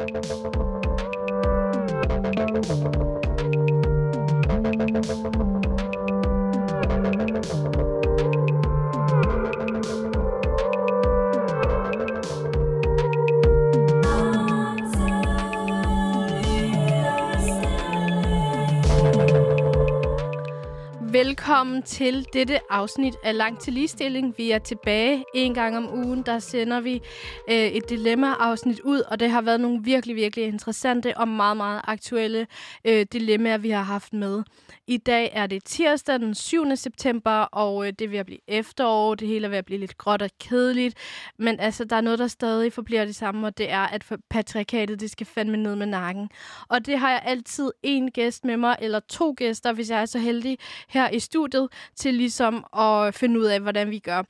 Thank you. Velkommen til dette afsnit af Langt til Ligestilling. Vi er tilbage en gang om ugen. Der sender vi øh, et dilemma-afsnit ud, og det har været nogle virkelig, virkelig interessante og meget, meget aktuelle øh, dilemmaer, vi har haft med. I dag er det tirsdag den 7. september, og øh, det er ved at blive efterår. Det hele er ved at blive lidt gråt og kedeligt. Men altså, der er noget, der stadig forbliver det samme, og det er, at patriarkatet, det skal fandme ned med nakken. Og det har jeg altid en gæst med mig, eller to gæster, hvis jeg er så heldig, her i studiet, til ligesom at finde ud af, hvordan vi gør.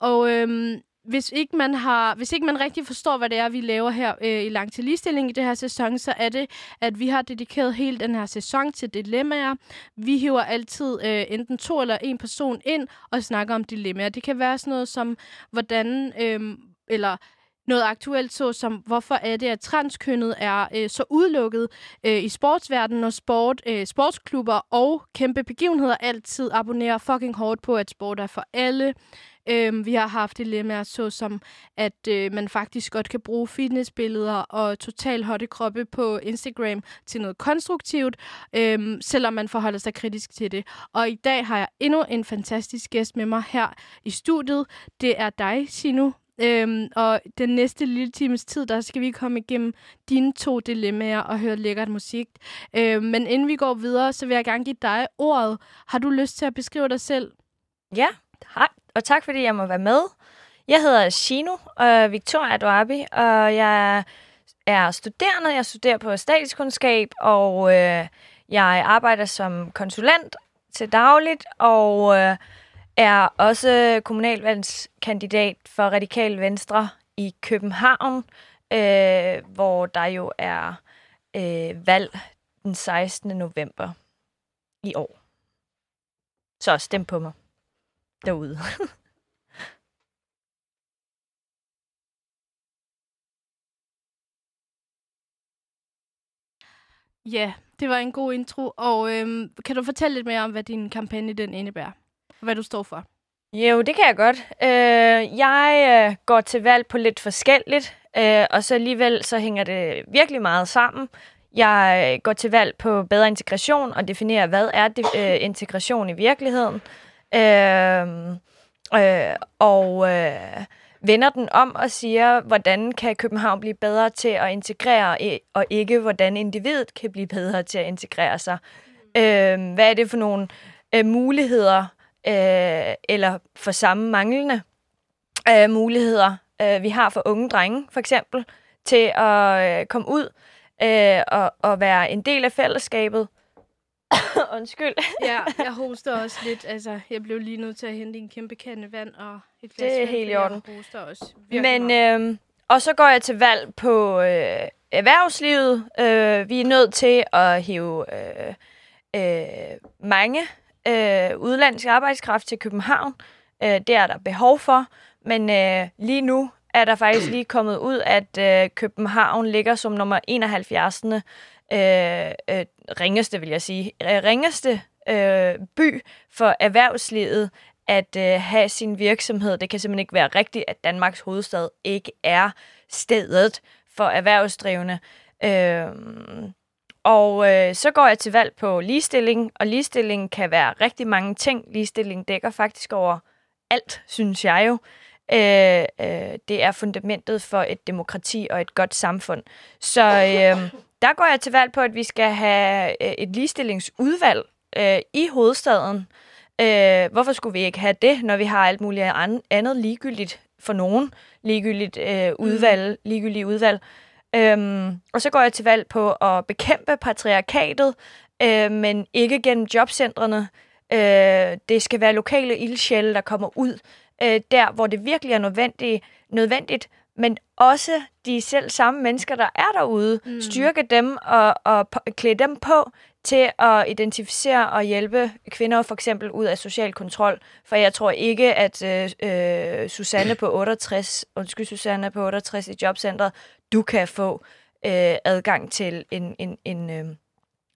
Og øhm, hvis ikke man har, hvis ikke man rigtig forstår, hvad det er, vi laver her øh, i Lang til Ligestilling i det her sæson, så er det, at vi har dedikeret hele den her sæson til dilemmaer. Vi hiver altid øh, enten to eller en person ind og snakker om dilemmaer. Det kan være sådan noget som, hvordan, øh, eller noget aktuelt, så som hvorfor er det, at transkønnet er øh, så udelukket øh, i sportsverdenen, og sport, øh, sportsklubber og kæmpe begivenheder altid abonnerer fucking hårdt på, at sport er for alle. Øh, vi har haft dilemmaer, såsom at øh, man faktisk godt kan bruge fitnessbilleder og total hotte kroppe på Instagram til noget konstruktivt, øh, selvom man forholder sig kritisk til det. Og i dag har jeg endnu en fantastisk gæst med mig her i studiet. Det er dig, Sinu. Øhm, og den næste lille times tid, der skal vi komme igennem dine to dilemmaer og høre lækkert musik. Øhm, men inden vi går videre, så vil jeg gerne give dig ordet. Har du lyst til at beskrive dig selv? Ja, hej og tak fordi jeg må være med. Jeg hedder Shino og Victoria Duabi, og jeg er studerende. Jeg studerer på statskundskab, og øh, jeg arbejder som konsulent til dagligt, og øh, er også kommunalvalgskandidat for Radikal Venstre i København, øh, hvor der jo er øh, valg den 16. november i år. Så stem på mig derude. ja, det var en god intro. Og øhm, kan du fortælle lidt mere om, hvad din kampagne den indebærer? Hvad du står for? Jo, det kan jeg godt. Øh, jeg øh, går til valg på lidt forskelligt, øh, og så alligevel så hænger det virkelig meget sammen. Jeg øh, går til valg på bedre integration og definerer, hvad er det, øh, integration i virkeligheden. Øh, øh, og øh, vender den om og siger, hvordan kan København blive bedre til at integrere, og ikke hvordan individet kan blive bedre til at integrere sig. Øh, hvad er det for nogle øh, muligheder, øh, eller for samme manglende øh, muligheder, øh, vi har for unge drenge, for eksempel, til at øh, komme ud øh, og, og være en del af fællesskabet, Undskyld. ja, jeg hoster også lidt. Altså, jeg blev lige nødt til at hente en kæmpe kande vand og et glas Det er helt i orden. Jeg hoster også Men, øh, og så går jeg til valg på øh, erhvervslivet. Øh, vi er nødt til at hive øh, øh, mange øh, udlandsk arbejdskraft til København. Øh, det er der behov for. Men øh, lige nu er der faktisk lige kommet ud, at øh, København ligger som nummer 71 øh, øh, ringeste, vil jeg sige, øh, ringeste øh, by for erhvervslivet at øh, have sin virksomhed. Det kan simpelthen ikke være rigtigt, at Danmarks hovedstad ikke er stedet for erhvervsdrivende. Øh, og øh, så går jeg til valg på ligestilling, og ligestilling kan være rigtig mange ting. Ligestilling dækker faktisk over alt, synes jeg jo. Øh, øh, det er fundamentet for et demokrati og et godt samfund. Så øh, der går jeg til valg på, at vi skal have øh, et ligestillingsudvalg øh, i hovedstaden. Øh, hvorfor skulle vi ikke have det, når vi har alt muligt andet ligegyldigt for nogen? Ligegyldigt øh, udvalg, mm. ligegyldigt udvalg. Øhm, og så går jeg til valg på at bekæmpe patriarkatet, øh, men ikke gennem jobcentrene. Øh, det skal være lokale ildsjæle, der kommer ud øh, der, hvor det virkelig er nødvendigt, nødvendigt men også de selv samme mennesker, der er derude, mm. styrke dem og, og klæde dem på til at identificere og hjælpe kvinder for eksempel ud af social kontrol. For jeg tror ikke, at øh, øh, Susanne på 68, undskyld Susanne på 68 i jobcentret, du kan få øh, adgang til en, en, en øh,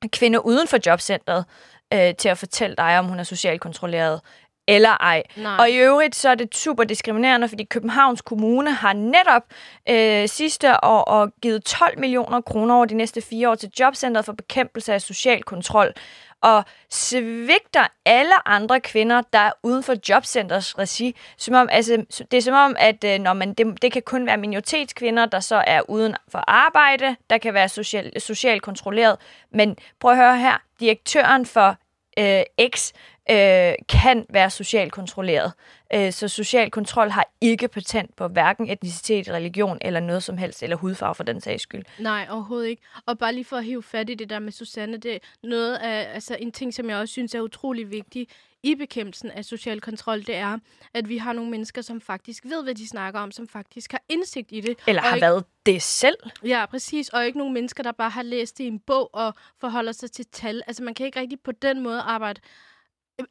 kvinde uden for jobcentret øh, til at fortælle dig, om hun er socialt kontrolleret eller ej. Nej. Og i øvrigt så er det super diskriminerende, fordi Københavns Kommune har netop øh, sidste år og givet 12 millioner kroner over de næste fire år til Jobcentret for bekæmpelse af social kontrol og svigter alle andre kvinder, der er uden for jobcenters regi. Som om, altså, det er som om, at øh, når man, det, det kan kun være minoritetskvinder, der så er uden for arbejde, der kan være social, socialt kontrolleret. Men prøv at høre her, direktøren for øh, X øh, kan være socialt kontrolleret. Øh, så social kontrol har ikke patent på hverken etnicitet, religion eller noget som helst, eller hudfarve for den sags skyld. Nej, overhovedet ikke. Og bare lige for at hive fat i det der med Susanne, det er noget af, altså en ting, som jeg også synes er utrolig vigtig i bekæmpelsen af social kontrol, det er, at vi har nogle mennesker, som faktisk ved, hvad de snakker om, som faktisk har indsigt i det. Eller har ikke, været det selv. Ja, præcis. Og ikke nogle mennesker, der bare har læst det i en bog og forholder sig til tal. Altså man kan ikke rigtig på den måde arbejde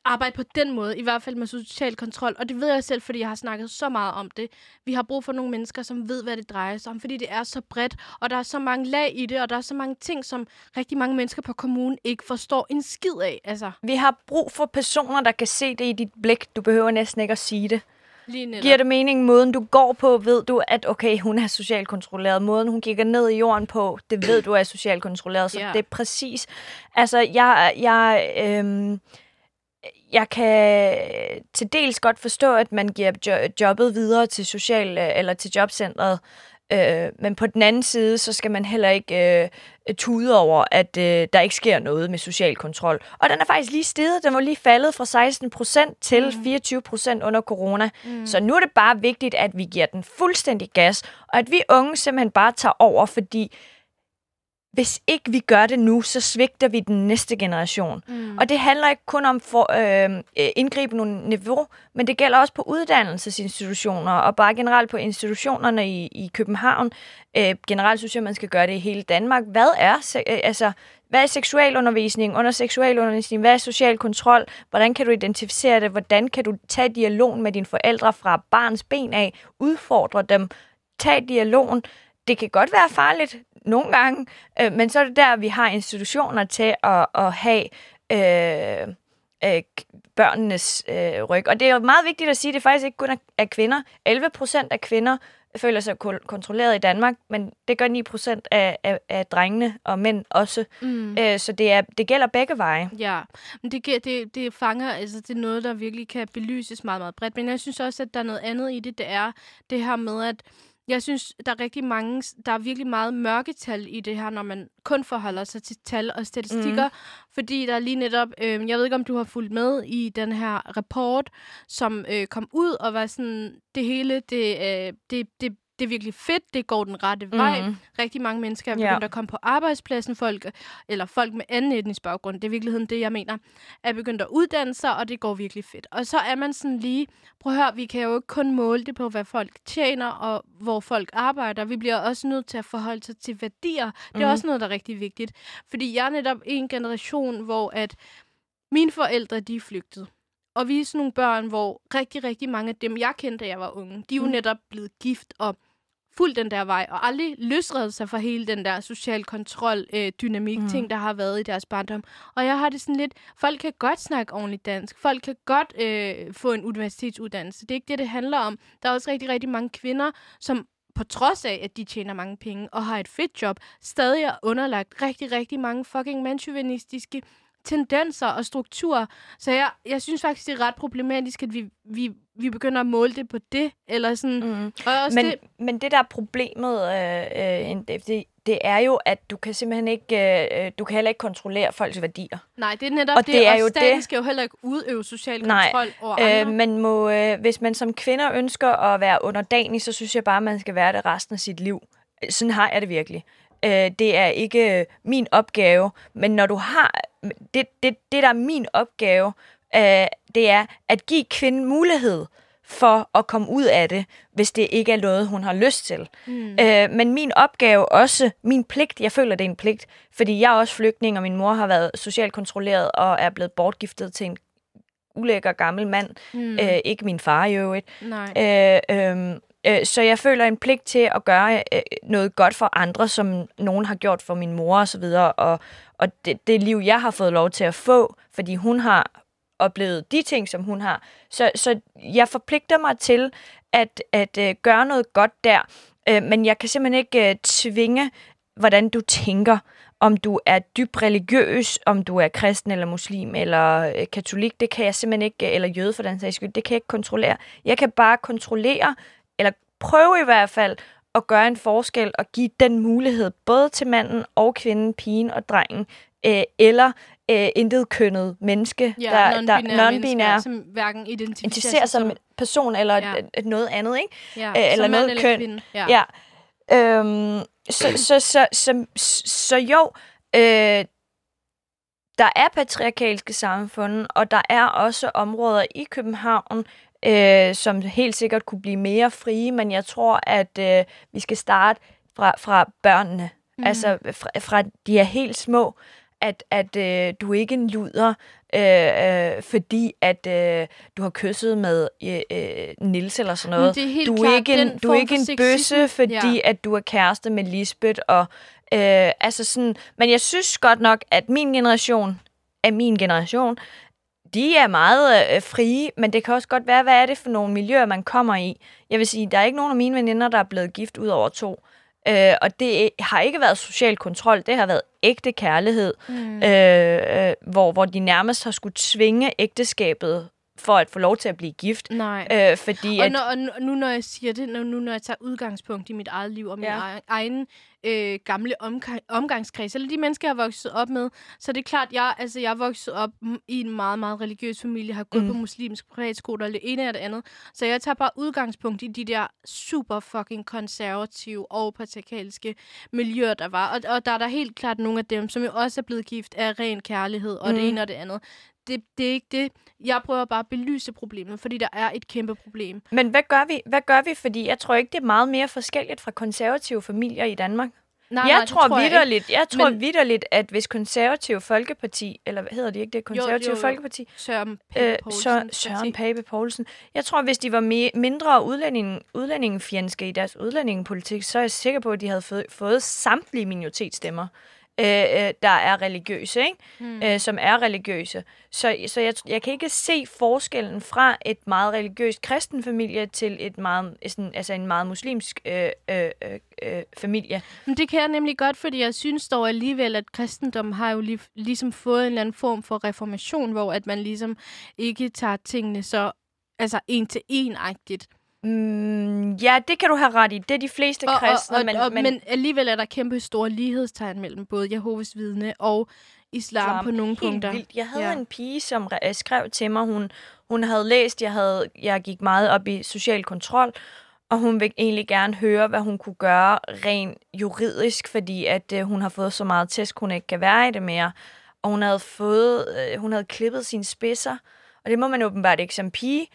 arbejde på den måde, i hvert fald med social kontrol. Og det ved jeg selv, fordi jeg har snakket så meget om det. Vi har brug for nogle mennesker, som ved, hvad det drejer sig om, fordi det er så bredt, og der er så mange lag i det, og der er så mange ting, som rigtig mange mennesker på kommunen ikke forstår en skid af. Altså, Vi har brug for personer, der kan se det i dit blik. Du behøver næsten ikke at sige det. lige. Giver det mening, måden du går på, ved du, at okay, hun er socialt kontrolleret. Måden hun kigger ned i jorden på, det ved du er socialt kontrolleret. Så Ja. det er præcis... Altså, jeg... jeg øhm, jeg kan til dels godt forstå, at man giver jo- jobbet videre til social eller til jobcentret, øh, men på den anden side, så skal man heller ikke øh, tude over, at øh, der ikke sker noget med social kontrol. Og den er faktisk lige steget. Den var lige faldet fra 16 procent til Mm. 24 procent under corona. Mm. Så nu er det bare vigtigt, at vi giver den fuldstændig gas, og at vi unge simpelthen bare tager over, fordi hvis ikke vi gør det nu, så svigter vi den næste generation. Mm. Og det handler ikke kun om for, øh, øh, indgribende niveau, men det gælder også på uddannelsesinstitutioner, og bare generelt på institutionerne i, i København. Øh, generelt synes jeg, man skal gøre det i hele Danmark. Hvad er, se- øh, altså, hvad er seksualundervisning? Under seksualundervisning, hvad er social kontrol? Hvordan kan du identificere det? Hvordan kan du tage dialogen med dine forældre fra barns ben af? Udfordre dem? Tag dialogen. Det kan godt være farligt nogle gange, øh, men så er det der, vi har institutioner til at, at have øh, øh, børnenes øh, ryg. Og det er jo meget vigtigt at sige, at det faktisk ikke kun er, er kvinder. 11 procent af kvinder føler sig kontrolleret i Danmark, men det gør 9 procent af, af, af drengene og mænd også. Mm. Øh, så det, er, det gælder begge veje. Ja, men det, det, det fanger, altså det er noget, der virkelig kan belyses meget, meget bredt. Men jeg synes også, at der er noget andet i det, det er det her med, at jeg synes, der er rigtig mange, der er virkelig meget mørketal i det her, når man kun forholder sig til tal og statistikker. Mm. Fordi der er lige netop, øh, jeg ved ikke, om du har fulgt med i den her rapport, som øh, kom ud og var sådan, det hele, det, øh, det, det, det er virkelig fedt, det går den rette vej. Mhm. Rigtig mange mennesker er begyndt at komme på arbejdspladsen, folk, eller folk med anden etnisk baggrund, det er i virkeligheden det, jeg mener, er begyndt at uddanne sig, og det går virkelig fedt. Og så er man sådan lige, prøv at høre, vi kan jo ikke kun måle det på, hvad folk tjener, og hvor folk arbejder. Vi bliver også nødt til at forholde sig til værdier. Det er Mhm. også noget, der er rigtig vigtigt. Fordi jeg er netop en generation, hvor at mine forældre, de er flygtet. Og vi er sådan nogle børn, hvor rigtig, rigtig mange af dem, jeg kendte, da jeg var unge, de er jo Mm. netop blevet gift og fuldt den der vej, og aldrig løsredet sig fra hele den der social kontrol, øh, dynamik, Mm. ting, der har været i deres barndom. Og jeg har det sådan lidt, folk kan godt snakke ordentligt dansk, folk kan godt øh, få en universitetsuddannelse. Det er ikke det, det handler om. Der er også rigtig, rigtig mange kvinder, som på trods af, at de tjener mange penge og har et fedt job, stadig er underlagt rigtig, rigtig mange fucking manchauvinistiske tendenser og strukturer. Så jeg, jeg synes faktisk, det er ret problematisk, at vi, vi, vi begynder at måle det på det. Eller sådan. Mm. Og også Men, det, men det der er problemet, øh, øh, det, det er jo, at du kan simpelthen ikke, øh, du kan heller ikke kontrollere folks værdier. nej, det er netop og det, det er og jo staten det- skal jo heller ikke udøve social Nej, kontrol over andre. Øh, man må, øh, hvis man som kvinder ønsker at være underdanig, så synes jeg bare, man skal være det resten af sit liv. Sådan har jeg det virkelig. Øh, det er ikke øh, min opgave, men når du har... Det, det, det der er min opgave, øh, det er at give kvinden mulighed for at komme ud af det, hvis det ikke er noget, hun har lyst til. Mm. Øh, men min opgave også, min pligt, jeg føler, det er en pligt, fordi jeg er også flygtning, og min mor har været socialt kontrolleret og er blevet bortgiftet til en ulækker gammel mand. Mm. Øh, ikke min far i øvrigt. Nej. Øh, øh, Øh, så jeg føler en pligt til at gøre øh, noget godt for andre, som nogen har gjort for min mor og så videre, og, og det, det liv, jeg har fået lov til at få, fordi hun har oplevet de ting, som hun har. Så, så jeg forpligter mig til at, at øh, gøre noget godt der, øh, men jeg kan simpelthen ikke øh, tvinge, hvordan du tænker om du er dybt religiøs, om du er kristen eller muslim eller øh, katolik, det kan jeg simpelthen ikke, øh, eller jøde for den sags skyld, det kan jeg ikke kontrollere. Jeg kan bare kontrollere, eller prøve i hvert fald, at gøre en forskel og give den mulighed både til manden og kvinden, pigen og drengen, øh, eller øh, intet kønnet menneske, Ja, der, der non-binære non-binære mennesker, som hverken identificerer identificerer sig som en person eller Ja. ja. et, noget andet, ikke? ja, øh, eller som noget køn. Kvinde. Ja. Ja. Øhm, så, så, så, så, så, så jo, øh, der er patriarkalske samfund, og der er også områder i København, øh, som helt sikkert kunne blive mere frie, men jeg tror, at øh, vi skal starte fra, fra børnene. Mm. Altså fra, fra de er helt små, at, at øh, du ikke er en luder, øh, øh, fordi at øh, du har kysset med øh, øh, Nils eller sådan noget. Det er helt du er klart ikke en, du er ikke en bøsse, fordi Ja. at du er kæreste med Lisbeth. Og, øh, altså sådan, men jeg synes godt nok, at min generation af min generation, de er meget øh, frie, men det kan også godt være, hvad er det for nogle miljøer, man kommer i. Jeg vil sige, der er ikke nogen af mine veninder, der er blevet gift ud over to. Øh, og det har ikke været social kontrol, det har været ægte kærlighed, mm. øh, øh, hvor, hvor de nærmest har skulle tvinge ægteskabet for at få lov til at blive gift. Nej. Øh, fordi Og, at, når, og nu- nu når jeg siger det, når, nu når jeg tager udgangspunkt i mit eget liv og min ja. egen øh, gamle omga- omgangskreds, eller de mennesker, jeg har vokset op med, så det er klart, jeg, altså, jeg er vokset op i en meget, meget religiøs familie, har gået mm. På muslimsk privatskole og det ene og det andet. Så jeg tager bare udgangspunkt i de der super fucking konservative og patriarkalske miljøer, der var. Og, og der er der helt klart nogle af dem, som jo også er blevet gift af ren kærlighed og mm. det ene og det andet. Det, det er ikke det. Jeg prøver bare at belyse problemet, fordi der er et kæmpe problem. men hvad gør vi? Hvad gør vi? Fordi jeg tror ikke, det er meget mere forskelligt fra konservative familier i Danmark. Nej, jeg nej, tror, jeg ikke. vidderligt, jeg tror Men- vidderligt, at hvis konservative folkeparti, eller hvad hedder det ikke det, konservative jo, jo. folkeparti, Søren Pape øh, Poulsen. Søren, Søren Pape Poulsen. Jeg tror, hvis de var me- mindre udlænding, udlændingefjendske i deres udlændingepolitik, så er jeg sikker på, at de havde fået, fået samtlige minoritetsstemmer, øh, øh, der er religiøse, ikke? Hmm. Øh, som er religiøse. Så, så jeg, jeg kan ikke se forskellen fra et meget religiøst kristen familie til et meget, sådan, altså en meget muslimsk øh, øh, øh, øh, familie. Men det kan jeg nemlig godt, fordi jeg synes dog alligevel, at kristendommen har jo lige, ligesom fået en eller anden form for reformation, hvor at man ligesom ikke tager tingene så altså en til en-agtigt. Mm, ja, det kan du have ret i. Det er de fleste Og, og, kristne, og, men, og, men, men alligevel er der kæmpe store lighedstegn mellem både Jehovas vidne og islam, Islam. på nogle Helt punkter. Vildt. Jeg havde Ja. en pige, som øh, skrev til mig, hun, hun havde læst, jeg, havde, jeg gik meget op i social kontrol, og hun vil egentlig gerne høre, hvad hun kunne gøre rent juridisk, fordi at øh, hun har fået så meget tæsk, hun ikke kan være i det mere. Og hun havde fået, øh, hun havde klippet sine spidser, og det må man åbenbart ikke som pige.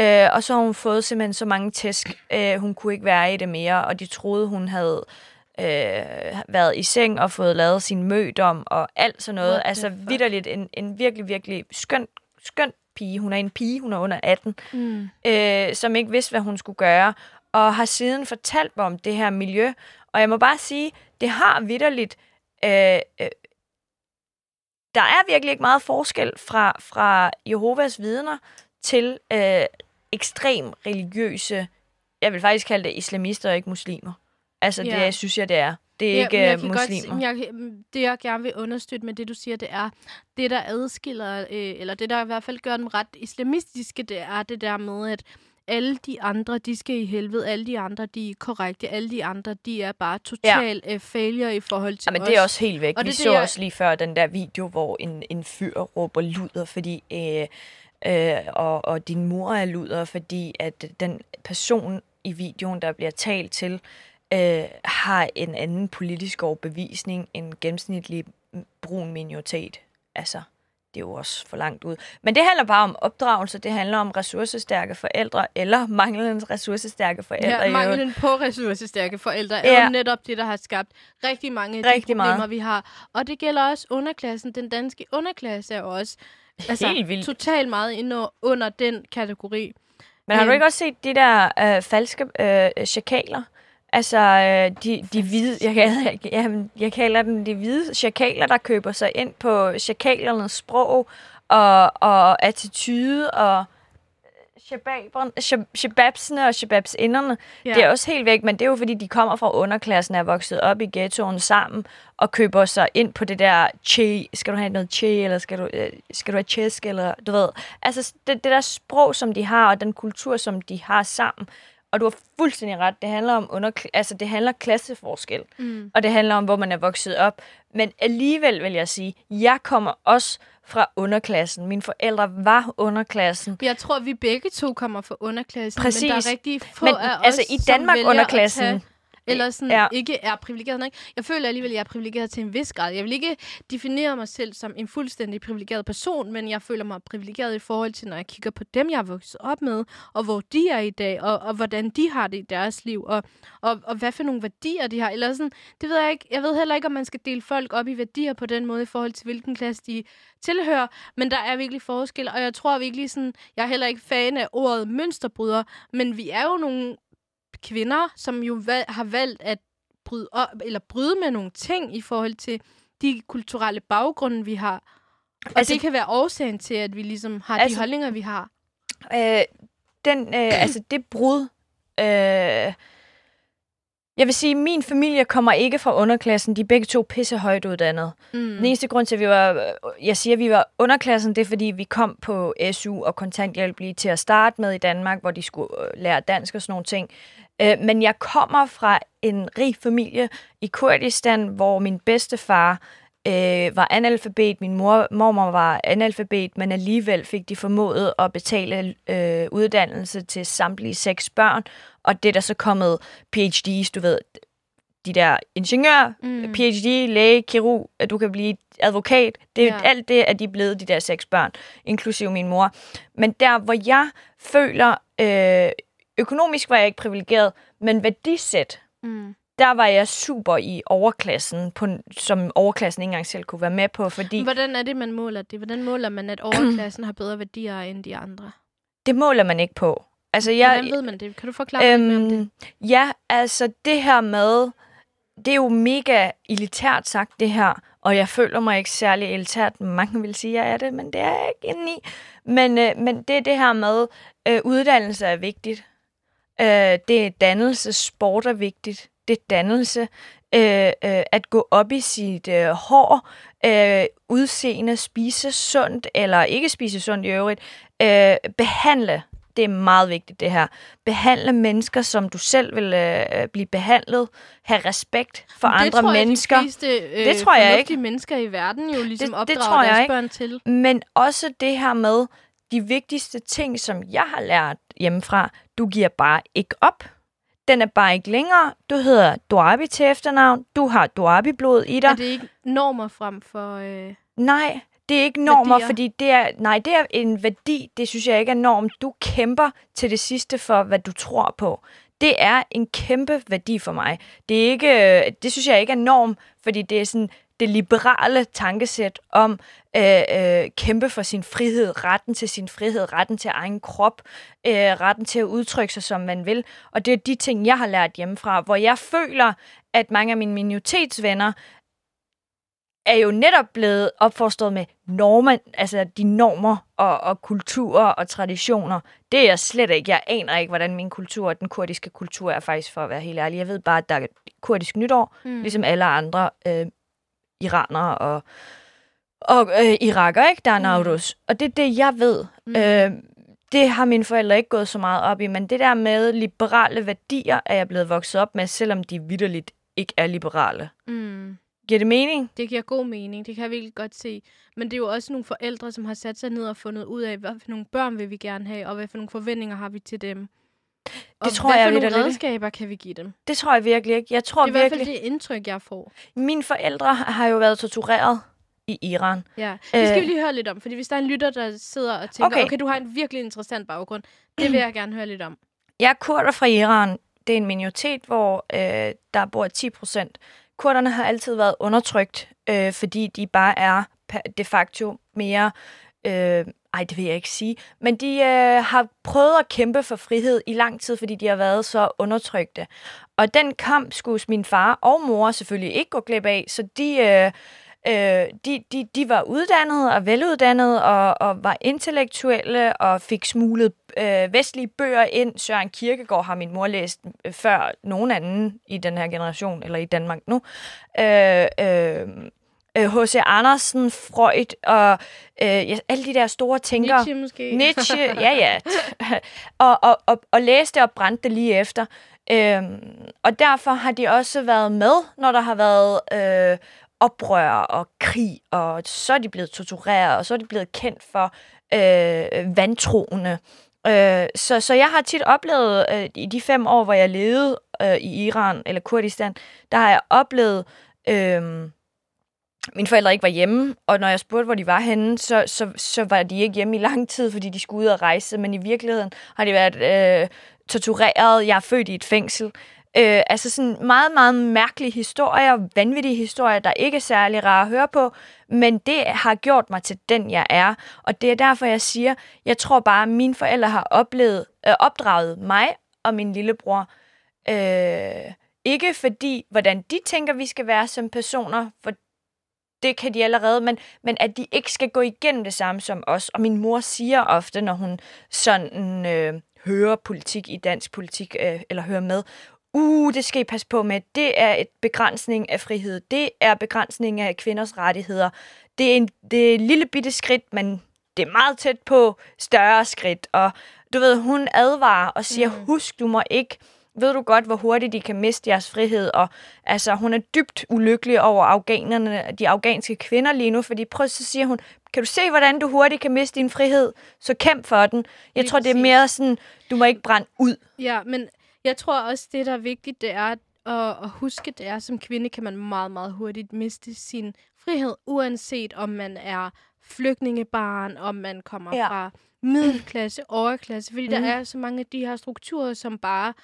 Øh, og så har hun fået simpelthen så mange tæsk, øh, hun kunne ikke være i det mere, og de troede, hun havde øh, været i seng og fået lavet sin mødom og alt sådan noget. What Altså vidderligt en, en virkelig, virkelig skøn, skøn pige. Hun er en pige, hun er under 18, Mm. øh, som ikke vidste, hvad hun skulle gøre, og har siden fortalt mig om det her miljø. Og jeg må bare sige, det har vidderligt... Øh, øh, der er virkelig ikke meget forskel fra, fra Jehovas vidner til øh, ekstrem religiøse, jeg vil faktisk kalde det islamister og ikke muslimer. Altså, Ja. det synes jeg, det er. Det er Ja, ikke jeg øh, muslimer. Godt, jeg, det, jeg gerne vil understøtte med det, du siger, det er, det, der adskiller, øh, eller det, der i hvert fald gør dem ret islamistiske, det er det der med, at alle de andre, de skal i helvede, alle de andre, de er korrekte, alle de andre, de er bare total ja. øh, failure i forhold til Ja, men os. det er også helt væk. Og Vi det så det, jeg- også lige før den der video, hvor en, en fyr råber luder, fordi... Øh, øh, og, og din mor er luder, fordi at den person i videoen, der bliver talt til, øh, har en anden politisk overbevisning end gennemsnitlig brun minoritet. Altså, det er jo også for langt ud. Men det handler bare om opdragelse, det handler om ressourcestærke forældre, eller manglende ressourcestærke forældre. Ja, manglen på ressourcestærke forældre er Ja. jo netop det, der har skabt rigtig mange af Rigtig de problemer, meget. vi har. Og det gælder også underklassen. Den danske underklasse er også altså, Helt vildt. totalt meget inde under den kategori. Men har du ikke også set de der øh, falske øh, chakaler? Altså, øh, de, de hvide, jeg, jeg, jeg, jeg kalder dem de hvide chakaler, der køber sig ind på chakalernes sprog og, og attitude og shababsene og shababsinderne. Ja. Det er også helt væk, men det er jo fordi, de kommer fra underklassen, er vokset op i ghettoen sammen og køber sig ind på det der che, skal du have noget che, eller skal du, øh, skal du have tjesk, eller du ved. Altså det, det der sprog, som de har, og den kultur, som de har sammen. Og du har fuldstændig ret, det handler om under, altså det handler klasseforskel, Mm. og det handler om, hvor man er vokset op. Men alligevel vil jeg sige, jeg kommer også fra underklassen. Mine forældre var underklassen. Jeg tror, vi begge to kommer fra underklassen, Præcis. men der er rigtig få Men af os, altså i som Danmark at underklassen, eller sådan Ja. ikke er privilegeret nok. Jeg føler alligevel, at jeg er privilegeret til en vis grad. Jeg vil ikke definere mig selv som en fuldstændig privilegeret person, men jeg føler mig privilegeret i forhold til, når jeg kigger på dem, jeg er vokset op med, og hvor de er i dag, og, og hvordan de har det i deres liv, og, og, og hvad for nogle værdier de har. Eller sådan, det ved jeg ikke. Jeg ved heller ikke, om man skal dele folk op i værdier på den måde, i forhold til hvilken klasse de tilhører, men der er virkelig forskel, og jeg tror virkelig sådan, jeg er heller ikke fan af ordet mønsterbryder, men vi er jo nogle kvinder, som jo valg, har valgt at bryde, op, eller bryde med nogle ting i forhold til de kulturelle baggrunde, vi har. Og Altså- det kan være årsagen til, at vi ligesom har altså, de holdninger, vi har. Øh, den, øh, altså det brud. Øh, jeg vil sige, min familie kommer ikke fra underklassen. De er begge to pisse højt uddannede. Mm. Den eneste grund til, at vi var, jeg siger, at vi var underklassen, det er, fordi vi kom på SU og kontanthjælp lige til at starte med i Danmark, hvor de skulle øh, lære dansk og sådan nogle ting. Øh, men jeg kommer fra en rig familie i Kurdistan, hvor min bedstefar øh, var analfabet, min mor, mormor var analfabet, men alligevel fik de formået at betale øh, uddannelse til samtlige seks børn, og det er der så kommet PhD's, du ved, de der ingeniør, Mm. PhD, læge, kirurg, at du kan blive advokat. Det, Ja. ja. Alt det er de blevet, de der seks børn, inklusive min mor. Men der, hvor jeg føler, øh, økonomisk var jeg ikke privilegeret, men værdisæt, Mm. der var jeg super i overklassen, på, som overklassen ikke engang selv kunne være med på, fordi Hvordan er det, man måler det? Hvordan måler man, at overklassen har bedre værdier end de andre? det måler man ikke på. Altså, Jeg, Hvordan ved man det? Kan du forklare øhm, mere om det? Øhm, ja, altså det her med, det er jo mega elitært sagt det her, og jeg føler mig ikke særlig elitært. Mange vil sige, at jeg er det, men det er jeg ikke i. Men, øh, men det er det her med, øh, uddannelse er vigtigt. Øh, det er dannelse, sport er vigtigt. Det er dannelse. Øh, øh, at gå op i sit øh, hår, øh, udseende, spise sundt, eller ikke spise sundt i øvrigt. Øh, behandle det er meget vigtigt, det her. Behandle mennesker, som du selv vil øh, blive behandlet. Ha' respekt for det andre tror jeg, mennesker. De fleste, øh, Det tror jeg fornuftige mennesker i verden jo ligesom det opdrager jeg deres ikke. børn til. Men også det her med de vigtigste ting, som jeg har lært hjemmefra. Du giver bare ikke op. Den er bare ikke længere. Du hedder Duabi til efternavn. Du har Duabi-blod i dig. Er det ikke normer frem for... Øh... Nej, det er ikke normer, Værdier. fordi det er, nej, det er en værdi. Det synes jeg ikke er norm. Du kæmper til det sidste for, hvad du tror på. Det er en kæmpe værdi for mig. Det, er ikke, øh, det synes jeg ikke er norm, fordi det er sådan det liberale tankesæt om øh, øh, kæmpe for sin frihed, retten til sin frihed, retten til egen krop, øh, retten til at udtrykke sig, som man vil. Og det er de ting, jeg har lært hjemmefra, hvor jeg føler, at mange af mine minoritetsvenner er jo netop blevet opfostret med normer, altså de normer og, og kulturer og traditioner. Det er jeg slet ikke. Jeg aner ikke, hvordan min kultur, den kurdiske kultur er faktisk, for at være helt ærlig. Jeg ved bare, at der er kurdisk nytår, mm. ligesom alle andre øh, iranere og, og øh, iraker, ikke? Der er Nauruz. Mm. Og det er det, jeg ved. Mm. Øh, det har mine forældre ikke gået så meget op i, men det der med liberale værdier er jeg blevet vokset op med, selvom de vidderligt ikke er liberale. Mm. Giver det mening? Det giver god mening, det kan jeg virkelig godt se. Men det er jo også nogle forældre, som har sat sig ned og fundet ud af, hvad for nogle børn vil vi gerne have, og hvad for nogle forventninger har vi til dem. Og tror hvad jeg for nogle vitterligt. redskaber kan vi give dem? Det tror jeg virkelig ikke. Jeg tror Det er i hvert virkelig... fald det indtryk, jeg får. Mine forældre har jo været tortureret i Iran. Ja. Det skal Øh. vi lige høre lidt om, fordi hvis der er en lytter, der sidder og tænker, okay, Okay. du har en virkelig interessant baggrund, det vil jeg gerne høre lidt om. Jeg er kurder fra Iran. Det er en minoritet, hvor øh, der bor 10 procent. Kurderne har altid været undertrykt, øh, fordi de bare er de facto mere øh, ej, det vil jeg ikke sige, men de øh, har prøvet at kæmpe for frihed i lang tid, fordi de har været så undertrykte. Og den kamp skulle min far og mor selvfølgelig ikke gå glip af, så de... Øh, Øh, de, de, de var uddannede og veluddannede og, og var intellektuelle og fik smuglet øh, vestlige bøger ind. Søren Kierkegaard har min mor læst øh, før nogen anden i den her generation, eller i Danmark nu. Øh, øh, H.C. Øh, Andersen, Freud og øh, ja, alle de der store tænkere. Nietzsche måske. Nietzsche, ja ja. og, og, og, og læste og brændte det lige efter. Øhm, og derfor har de også været med, når der har været øh, oprør og krig, og så er de blevet tortureret, og så er de blevet kendt for øh, vantroende. Øh, så, så jeg har tit oplevet, øh, i de fem år, hvor jeg levede øh, i Iran eller Kurdistan, der har jeg oplevet... Øh, mine forældre ikke var hjemme, og når jeg spurgte, hvor de var henne, så, så, så var de ikke hjemme i lang tid, fordi de skulle ud og rejse, men i virkeligheden har de været øh, tortureret. Jeg er født i et fængsel. Øh, altså sådan meget, meget mærkelige historier, vanvittige historier, der ikke er særlig rare at høre på, men det har gjort mig til den, jeg er. Og det er derfor, jeg siger, jeg tror bare, at mine forældre har oplevet, øh, opdraget mig og min lillebror. Øh, ikke fordi, hvordan de tænker, vi skal være som personer, for det kan de allerede, men, men at de ikke skal gå igennem det samme som os. Og min mor siger ofte, når hun sådan øh, hører politik i dansk politik, øh, eller hører med, uh, det skal I passe på med, det er et begrænsning af frihed, det er begrænsning af kvinders rettigheder. Det er, en, det er et lille bitte skridt, men det er meget tæt på større skridt. Og du ved, hun advarer og siger, mm. husk, du må ikke ved du godt, hvor hurtigt de kan miste jeres frihed, og altså, hun er dybt ulykkelig over afghanerne, de afghanske kvinder lige nu, fordi prøv så siger hun, kan du se, hvordan du hurtigt kan miste din frihed, så kæmp for den. Jeg lige tror, det er mere sådan, du må ikke brænde ud. Ja, men jeg tror også, det der er vigtigt, det er at, at huske, det er, som kvinde kan man meget, meget hurtigt miste sin frihed, uanset om man er flygtningebarn, om man kommer ja. fra middelklasse, overklasse, fordi mm. der er så mange af de her strukturer, som bare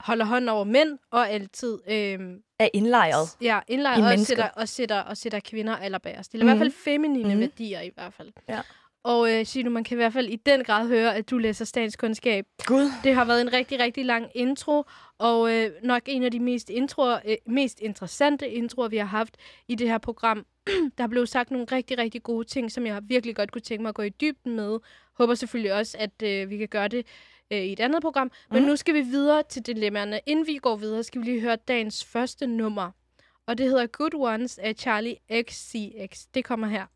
holder hånd over mænd og altid... Øh, er indlejret. Ja, indlejret og sætter, og, sætter, og sætter kvinder allerbærest. Det er mm. i hvert fald mhm. feminine mm. værdier i hvert fald. Ja. Og øh, Sino, man kan i hvert fald i den grad høre, at du læser statskundskab. Gud. Det har været en rigtig, rigtig lang intro, og øh, nok en af de mest, introer, øh, mest interessante introer, vi har haft i det her program. der blev sagt nogle rigtig, rigtig gode ting, som jeg virkelig godt kunne tænke mig at gå i dybden med. Håber selvfølgelig også, at øh, vi kan gøre det øh, i et andet program. Men mm. nu skal vi videre til dilemmaerne. Inden vi går videre, skal vi lige høre dagens første nummer. Og det hedder Good Ones af Charlie XCX. Det kommer her.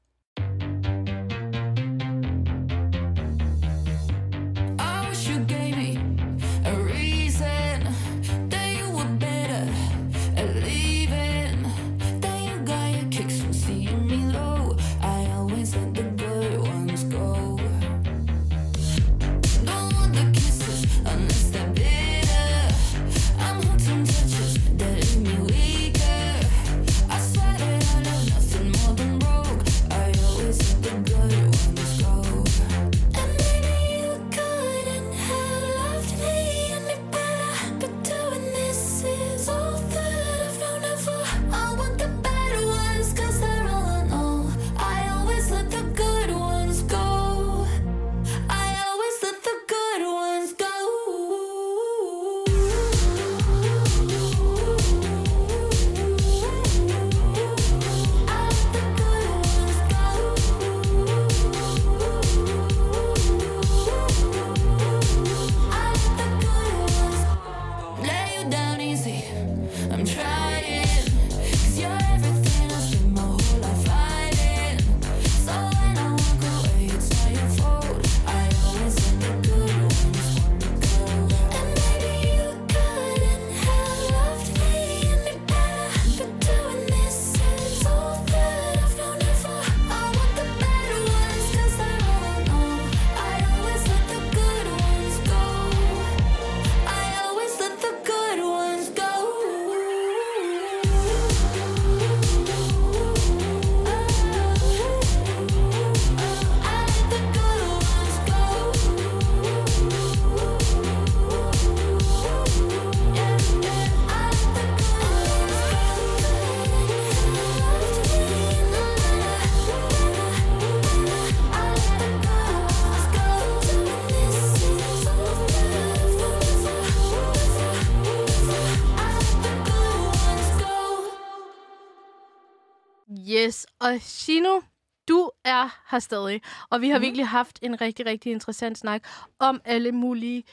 Og Shino, du er her stadig. Og vi har Mhm. virkelig haft en rigtig, rigtig interessant snak om alle mulige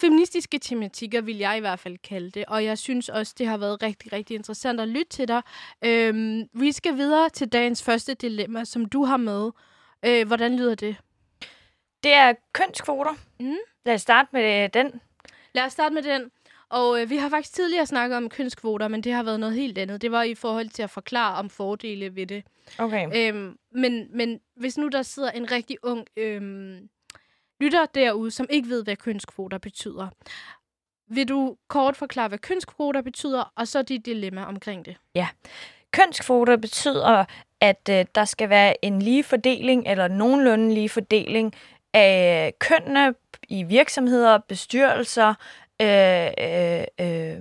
feministiske tematikker, vil jeg i hvert fald kalde det. Og jeg synes også, det har været rigtig, rigtig interessant at lytte til dig. Øhm, vi skal videre til dagens første dilemma, som du har med. Øh, hvordan lyder det? Det er kønskvoter. Mm. Lad os starte med den. Lad os starte med den. Og øh, vi har faktisk tidligere snakket om kønskvoter, men det har været noget helt andet. Det var i forhold til at forklare om fordele ved det. Okay. Øhm, men, men hvis nu der sidder en rigtig ung øhm, lytter derude, som ikke ved, hvad kønskvoter betyder, vil du kort forklare, hvad kønskvoter betyder, og så dit dilemma omkring det? Kønskvoter betyder, at øh, der skal være en lige fordeling, eller nogenlunde lige fordeling af kønnene i virksomheder, bestyrelser, øh, øh, øh,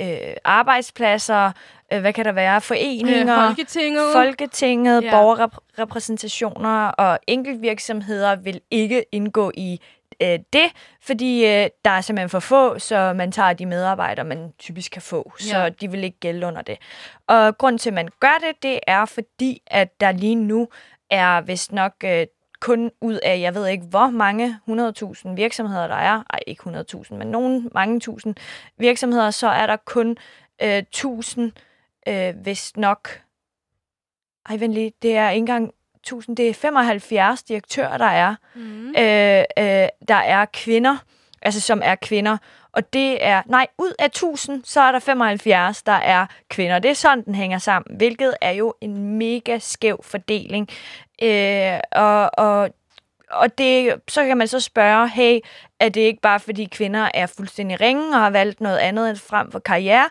øh, arbejdspladser, øh, hvad kan der være, foreninger, Øh, Folketinget. Folketinget, Ja. borgerrepræsentationer og enkeltvirksomheder vil ikke indgå i øh, det, fordi øh, der er simpelthen for få, så man tager de medarbejdere, man typisk kan få, så Ja. de vil ikke gælde under det. Og grunden til, at man gør det, det er fordi, at der lige nu er vist nok øh, kun ud af, jeg ved ikke hvor mange 100.000 virksomheder der er, ej ikke 100.000, men nogle mange tusind virksomheder, så er der kun øh, 1000, øh, vist nok, ej vent lige, det er ikke engang 1000, det er 75 direktører, der er, Mm. øh, øh, der er kvinder, altså som er kvinder. Og det er, nej, ud af 1000, så er der 75, der er kvinder. Det er sådan, den hænger sammen, hvilket er jo en mega skæv fordeling. Øh, og, og, og det, så kan man så spørge, hey, er det ikke bare fordi kvinder er fuldstændig ringe og har valgt noget andet end frem for karriere?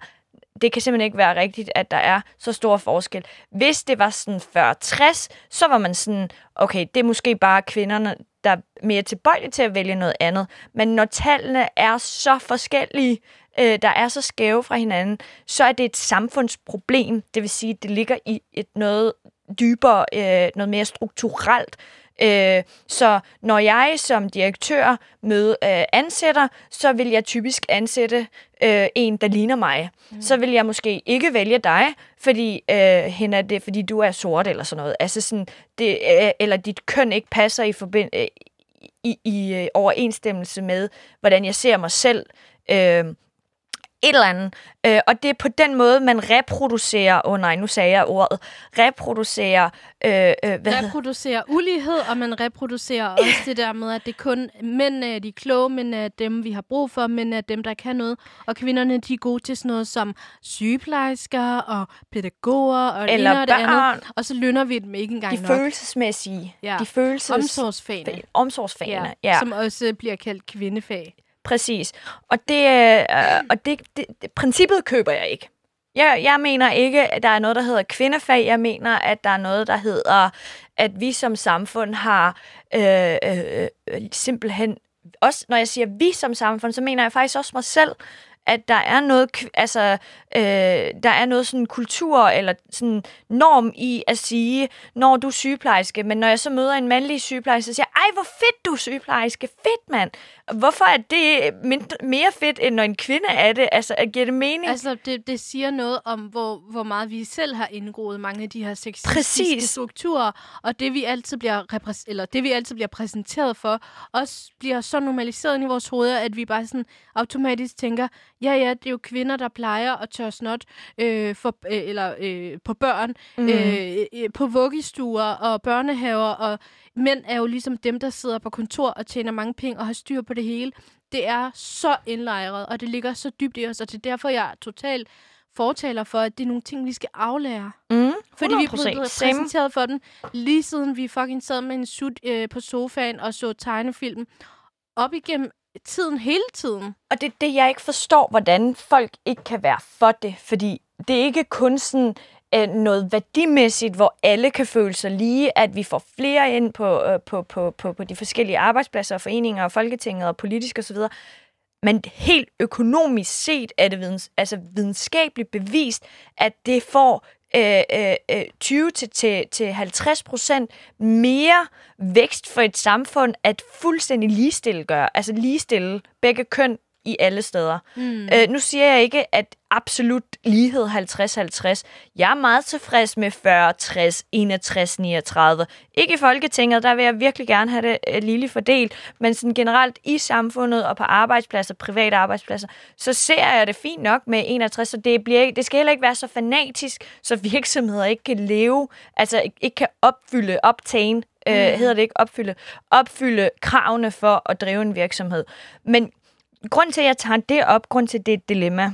det kan simpelthen ikke være rigtigt, at der er så stor forskel. Hvis det var sådan 40-60, så var man sådan, okay, det er måske bare kvinderne, der er mere tilbøjelige til at vælge noget andet. Men når tallene er så forskellige, øh, der er så skæve fra hinanden, så er det et samfundsproblem. Det vil sige, det ligger i et noget dybere, øh, noget mere strukturelt. Øh, så når jeg som direktør møde øh, ansætter, så vil jeg typisk ansætte øh, en, der ligner mig. Mm. Så vil jeg måske ikke vælge dig, fordi øh, hende er det, fordi du er sort eller sådan noget. Altså sådan, det, øh, eller dit køn ikke passer i, forbind, øh, i, i øh, overensstemmelse med, hvordan jeg ser mig selv. Øh, et eller andet. Øh, og det er på den måde, man reproducerer, åh oh nej, nu sagde jeg ordet, reproducerer, øh, øh, hvad hedder reproducerer ulighed, og man reproducerer også det der med, at det kun mænd er de kloge, men er dem, vi har brug for, men er dem, der kan noget. Og kvinderne, de er gode til sådan noget som sygeplejersker og pædagoger og Eller og det andet. børn. Og så lønner vi dem ikke engang de nok. følelsesmæssige, Ja. de følelses... Omsorgsfagene. omsorgsfagene. Ja, ja. Som også bliver kaldt kvindefag. Præcis. Og det, øh, og det, det, det, princippet køber jeg ikke. Jeg, jeg mener ikke, at der er noget, der hedder kvindefag. Jeg mener, at der er noget, der hedder, at vi som samfund har øh, øh, øh simpelthen... Også når jeg siger vi som samfund, så mener jeg faktisk også mig selv, at der er noget, altså, øh, der er noget sådan kultur eller sådan norm i at sige, når du er sygeplejerske, men når jeg så møder en mandlig sygeplejerske, så siger jeg, ej, hvor fedt du er sygeplejerske, fedt mand. Hvorfor er det mindre, mere fedt, end når en kvinde er det? Altså, giver det mening? Altså, det, det siger noget om, hvor, hvor meget vi selv har indgroet mange af de her sexistiske Præcis. strukturer, og det vi altid bliver repræs- eller det vi altid bliver præsenteret for, også bliver så normaliseret i vores hoveder, at vi bare sådan automatisk tænker, ja ja, det er jo kvinder, der plejer at tørre snot øh, for, øh, eller, øh, på børn, mm. øh, øh, på vuggestuer og børnehaver, og mænd er jo ligesom dem, der sidder på kontor og tjener mange penge og har styr på det hele. Det er så indlejret, og det ligger så dybt i os, og det er derfor, jeg er totalt fortaler for, at det er nogle ting, vi skal aflære. mm, Fordi vi er 100%. Same. præsenteret for den, lige siden vi fucking sad med en sut øh, på sofaen og så tegnefilm. Op igennem tiden, hele tiden. Og det er det, jeg ikke forstår, hvordan folk ikke kan være for det. Fordi det er ikke kun sådan øh, noget værdimæssigt, hvor alle kan føle sig lige, at vi får flere ind på, øh, på, på, på, på de forskellige arbejdspladser, foreninger og folketinget og politisk osv., men helt økonomisk set er det videns, altså videnskabeligt bevist, at det får øh, øh, øh 20 til, til, til 50 procent mere vækst for et samfund at fuldstændig ligestille gøre, altså ligestille begge køn i alle steder. Mm. Øh, nu siger jeg ikke, at absolut lighed 50-50. Jeg er meget tilfreds med 40, 60, 61, 39. Ikke i Folketinget, der vil jeg virkelig gerne have det uh, lille fordel, men sådan generelt i samfundet og på arbejdspladser, private arbejdspladser, så ser jeg det fint nok med 61, så det, bliver, det skal heller ikke være så fanatisk, så virksomheder ikke kan leve, altså ikke kan opfylde, optage øh, mm. hedder det ikke, opfylde, opfylde kravene for at drive en virksomhed. Men grund til, at jeg tager det op, grund til, det er et dilemma,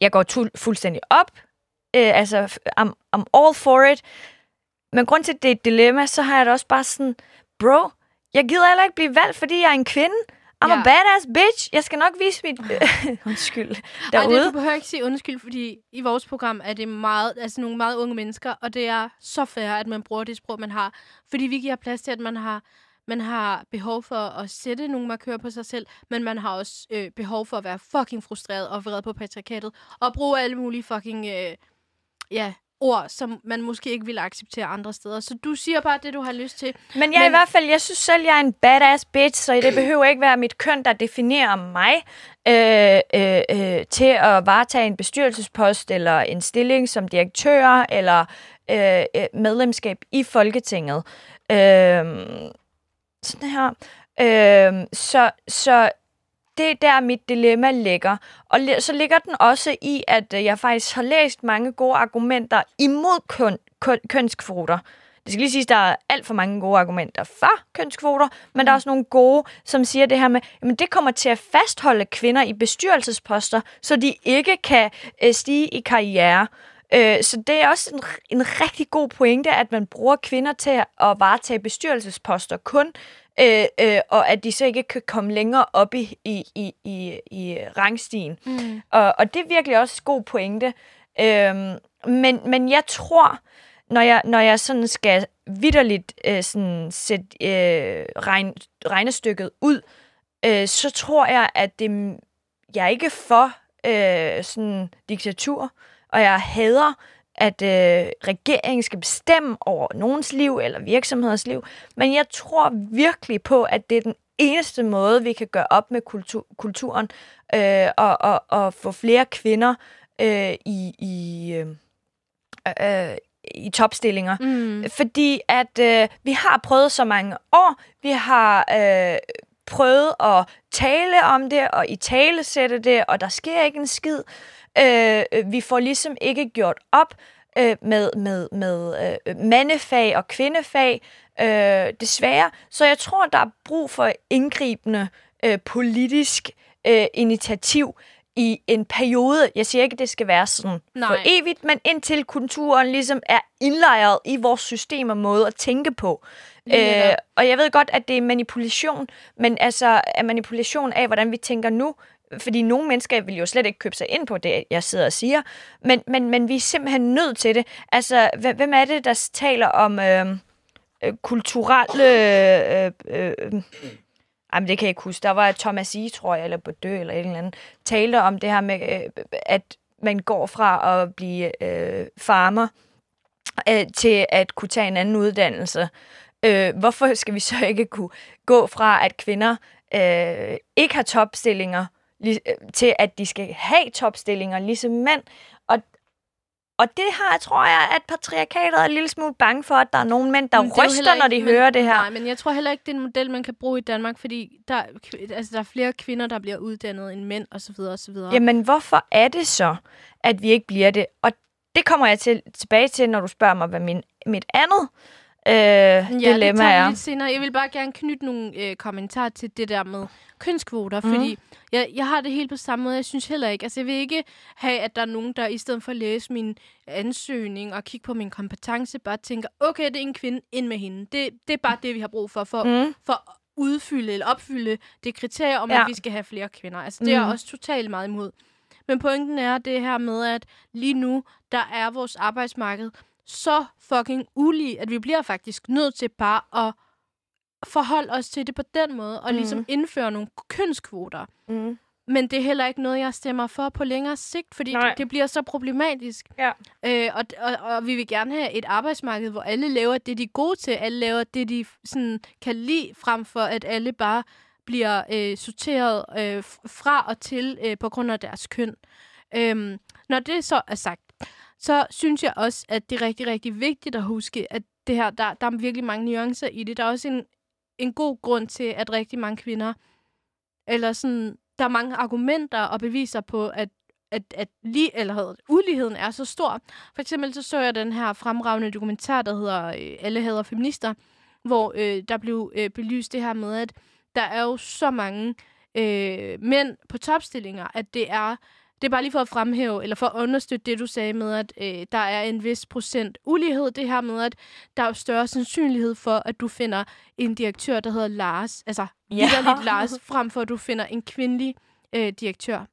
jeg går tu- fuldstændig op, øh, altså, I'm, I'm all for it, men grund til, at det er et dilemma, så har jeg det også bare sådan, bro, jeg gider heller ikke blive valgt, fordi jeg er en kvinde. I'm ja. a badass bitch. Jeg skal nok vise mit... Undskyld. Derude. Ej, det, du behøver ikke sige undskyld, fordi i vores program er det meget, altså nogle meget unge mennesker, og det er så fair, at man bruger det sprog, man har. Fordi vi giver plads til, at man har, man har behov for at sætte nogle markører på sig selv, men man har også øh, behov for at være fucking frustreret og vred på patriarkatet, og bruge alle mulige fucking... Øh, ja, ord, som man måske ikke vil acceptere andre steder. Så du siger bare det, du har lyst til. Men jeg Men... i hvert fald, jeg synes selv, jeg er en badass bitch, så det behøver ikke være mit køn, der definerer mig øh, øh, øh, til at varetage en bestyrelsespost, eller en stilling som direktør, eller øh, øh medlemskab i Folketinget. Øh, sådan her. Øh, så, så det er der, mit dilemma ligger. Og så ligger den også i, at øh, jeg faktisk har læst mange gode argumenter imod køn, køn, kønskvoter. Det skal lige sige, at der er alt for mange gode argumenter for kønskvoter, men mm. der er også nogle gode, som siger det her med, at det kommer til at fastholde kvinder i bestyrelsesposter, så de ikke kan øh, stige i karriere. Øh, så det er også en, en rigtig god pointe, at man bruger kvinder til at varetage bestyrelsesposter kun øh, øh, og at de så ikke kan komme længere op i, i, i, i, i rangstien. Mm. Og, og det er virkelig også en god pointe. Øhm, men, men jeg tror, når jeg, når jeg sådan skal vidderligt øh, sådan sætte øh, regn, regnestykket ud, øh, så tror jeg, at det, jeg er ikke for øh, sådan diktatur, og jeg hader at øh, regeringen skal bestemme over nogens liv eller virksomheders liv. Men jeg tror virkelig på, at det er den eneste måde, vi kan gøre op med kultur, kulturen øh, og, og, og få flere kvinder øh, i, i, øh, øh, i topstillinger. Mm. Fordi at øh, vi har prøvet så mange år, vi har øh, prøvet at tale om det og i tale sætte det, og der sker ikke en skid. Øh, vi får ligesom ikke gjort op øh, med, med, med øh, mandefag og kvindefag, øh, desværre. Så jeg tror, der er brug for indgribende øh, politisk øh, initiativ i en periode. Jeg siger ikke, at det skal være sådan Nej. for evigt, men indtil kulturen ligesom er indlejret i vores system og måde at tænke på. Øh, og jeg ved godt, at det er manipulation, men altså er manipulation af, hvordan vi tænker nu, fordi nogle mennesker vil jo slet ikke købe sig ind på det, jeg sidder og siger. Men, men, men vi er simpelthen nødt til det. Altså, hvem er det, der taler om øhm, øh, kulturelle... Øh, øh, øh Jamen, det kan jeg ikke huske. Der var Thomas I, tror jeg, eller Bordeaux, eller et eller andet, talte om det her med, øh, at man går fra at blive øh, farmer øh, til at kunne tage en anden uddannelse. Øh, hvorfor skal vi så ikke kunne gå fra, at kvinder øh, ikke har topstillinger, til, at de skal have topstillinger, ligesom mænd. Og, og det har, tror jeg, at patriarkatet er en lille smule bange for, at der er nogle mænd, der ryster, ikke, når de men, hører det her. Nej, men jeg tror heller ikke, det er en model, man kan bruge i Danmark, fordi der, altså, der er flere kvinder, der bliver uddannet end mænd, osv. osv. Jamen, hvorfor er det så, at vi ikke bliver det? Og det kommer jeg til, tilbage til, når du spørger mig, hvad min, mit andet øh, ja, dilemma det er. lidt senere. Jeg vil bare gerne knytte nogle øh, kommentarer til det der med kønskvoter, mm. fordi jeg, jeg har det helt på samme måde. Jeg synes heller ikke, altså jeg vil ikke have, at der er nogen, der i stedet for at læse min ansøgning og kigge på min kompetence, bare tænker, okay, det er en kvinde, ind med hende. Det, det er bare det, vi har brug for, for, mm. for at udfylde eller opfylde det kriterie om, ja. at vi skal have flere kvinder. Altså det mm. er jeg også totalt meget imod. Men pointen er det her med, at lige nu, der er vores arbejdsmarked så fucking ulige, at vi bliver faktisk nødt til bare at forholde os til det på den måde, og mm. ligesom indføre nogle kønskvoter. Mm. Men det er heller ikke noget, jeg stemmer for på længere sigt, fordi det, det bliver så problematisk. Ja. Øh, og, og, og vi vil gerne have et arbejdsmarked, hvor alle laver det, de er gode til. Alle laver det, de sådan, kan lide, frem for at alle bare bliver øh, sorteret øh, fra og til øh, på grund af deres køn. Øhm, når det så er sagt, så synes jeg også, at det er rigtig, rigtig vigtigt at huske, at det her, der, der er virkelig mange nuancer i det. Der er også en, en god grund til, at rigtig mange kvinder, eller sådan, der er mange argumenter og beviser på, at at, at lige, eller uligheden er så stor. For eksempel så så jeg den her fremragende dokumentar, der hedder øh, Alle hader feminister, hvor øh, der blev øh, belyst det her med, at der er jo så mange øh, mænd på topstillinger, at det er det er bare lige for at fremhæve, eller for at understøtte det, du sagde med, at øh, der er en vis procent ulighed. Det her med, at der er større sandsynlighed for, at du finder en direktør, der hedder Lars. Altså, ja. Lars, frem for at du finder en kvindelig øh, direktør.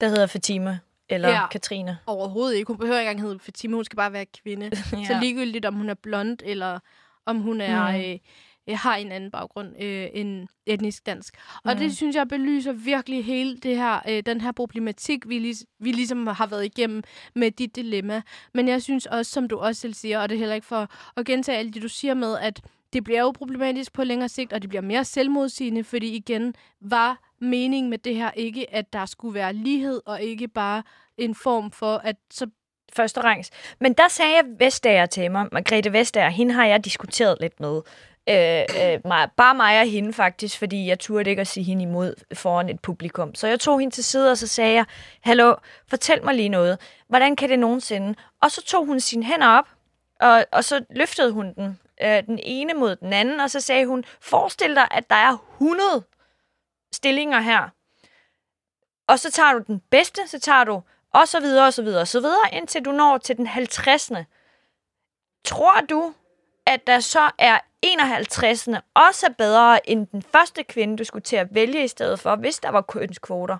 Der hedder Fatima. Eller ja, Katrine. Overhovedet ikke. Hun behøver ikke engang hedde Fatima. Hun skal bare være kvinde. ja. Så ligegyldigt, om hun er blond, eller om hun er... Mm. Øh, øh, har en anden baggrund øh, end etnisk dansk. Og mm. det synes jeg belyser virkelig hele det her, øh, den her problematik, vi, lig, vi ligesom har været igennem med dit dilemma. Men jeg synes også, som du også selv siger, og det er heller ikke for at gentage alt det, du siger med, at det bliver jo problematisk på længere sigt, og det bliver mere selvmodsigende, fordi igen var meningen med det her ikke, at der skulle være lighed, og ikke bare en form for, at så første rangs. Men der sagde jeg Vestager til mig, Margrethe Vestager, hende har jeg diskuteret lidt med. Øh, øh, mig, bare mig og hende faktisk, fordi jeg turde ikke at sige hende imod foran et publikum. Så jeg tog hende til side, og så sagde jeg, Hallo, fortæl mig lige noget. Hvordan kan det nogensinde? Og så tog hun sine hænder op, og, og så løftede hun den, øh, den ene mod den anden, og så sagde hun, forestil dig, at der er 100 stillinger her. Og så tager du den bedste, så tager du og så videre, og så videre, og så videre, indtil du når til den 50. Tror du, at der så er 51. også er bedre end den første kvinde, du skulle til at vælge i stedet for, hvis der var kønskvoter?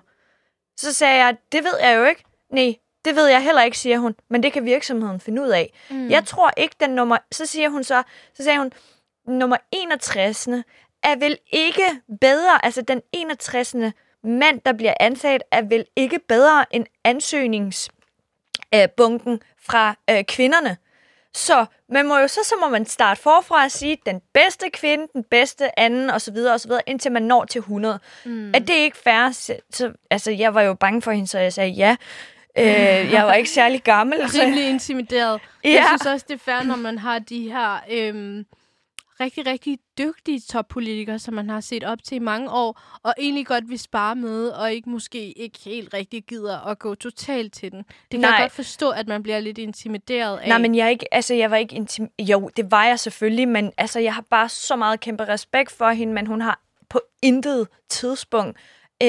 Så sagde jeg, det ved jeg jo ikke. Nej, det ved jeg heller ikke, siger hun, men det kan virksomheden finde ud af. Mm. Jeg tror ikke, den nummer... Så siger hun så, så sagde hun, nummer 61. er vel ikke bedre, altså den 61. mand, der bliver ansat, er vel ikke bedre end ansøgningsbunken fra øh, kvinderne. Så man må jo så, så må man starte forfra og sige, den bedste kvinde, den bedste anden, og så videre, og så videre, indtil man når til 100. Mm. Er det ikke fair? Så, så, altså, jeg var jo bange for hende, så jeg sagde ja. Øh, jeg var ikke særlig gammel. Rimelig intimideret. Ja. Jeg synes også, det er fair, når man har de her... Øhm, rigtig, rigtig dygtige toppolitikere, som man har set op til i mange år, og egentlig godt vil spare med, og ikke måske ikke helt rigtig gider at gå totalt til den. Det kan Nej. jeg godt forstå, at man bliver lidt intimideret af. Nej, men jeg, ikke, altså, jeg var ikke intim... Jo, det var jeg selvfølgelig, men altså, jeg har bare så meget kæmpe respekt for hende, men hun har på intet tidspunkt øh,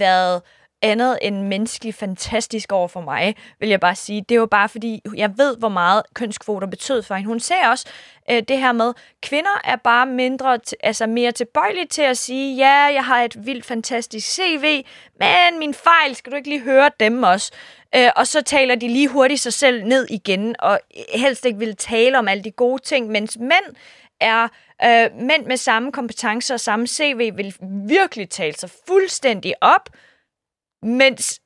været andet end menneskeligt fantastisk over for mig, vil jeg bare sige. Det var bare fordi, jeg ved, hvor meget kønskvoter betød for hende. Hun sagde også øh, det her med, kvinder er bare mindre, altså mere tilbøjelige til at sige, ja, jeg har et vildt fantastisk CV, men min fejl, skal du ikke lige høre dem også? Øh, og så taler de lige hurtigt sig selv ned igen, og helst ikke vil tale om alle de gode ting, mens mænd er øh, mænd med samme kompetencer og samme CV vil virkelig tale sig fuldstændig op, mens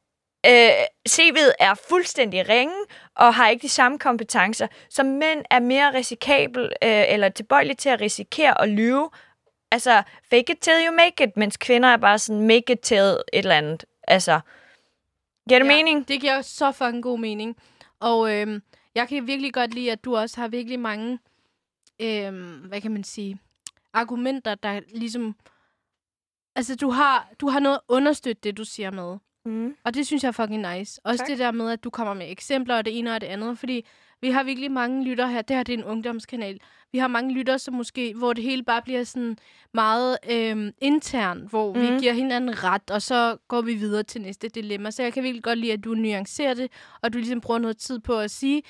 øh, CV'et er fuldstændig ringe og har ikke de samme kompetencer, så mænd er mere risikabel øh, eller tilbøjelige til at risikere at lyve. Altså, fake it till you make it, mens kvinder er bare sådan, make it till et eller andet. Altså, giver det ja, mening? det giver så fucking god mening. Og øh, jeg kan virkelig godt lide, at du også har virkelig mange, øh, hvad kan man sige, argumenter, der ligesom Altså, du har, du har noget at understøtte det, du siger med. Mm. Og det synes jeg er fucking nice. Også tak. det der med, at du kommer med eksempler og det ene og det andet. Fordi vi har virkelig mange lytter her. Det her det er en ungdomskanal. Vi har mange lytter, som måske, hvor det hele bare bliver sådan meget øhm, intern, hvor mm. vi giver hinanden ret, og så går vi videre til næste dilemma. Så jeg kan virkelig godt lide, at du nuancerer det, og du ligesom bruger noget tid på at sige,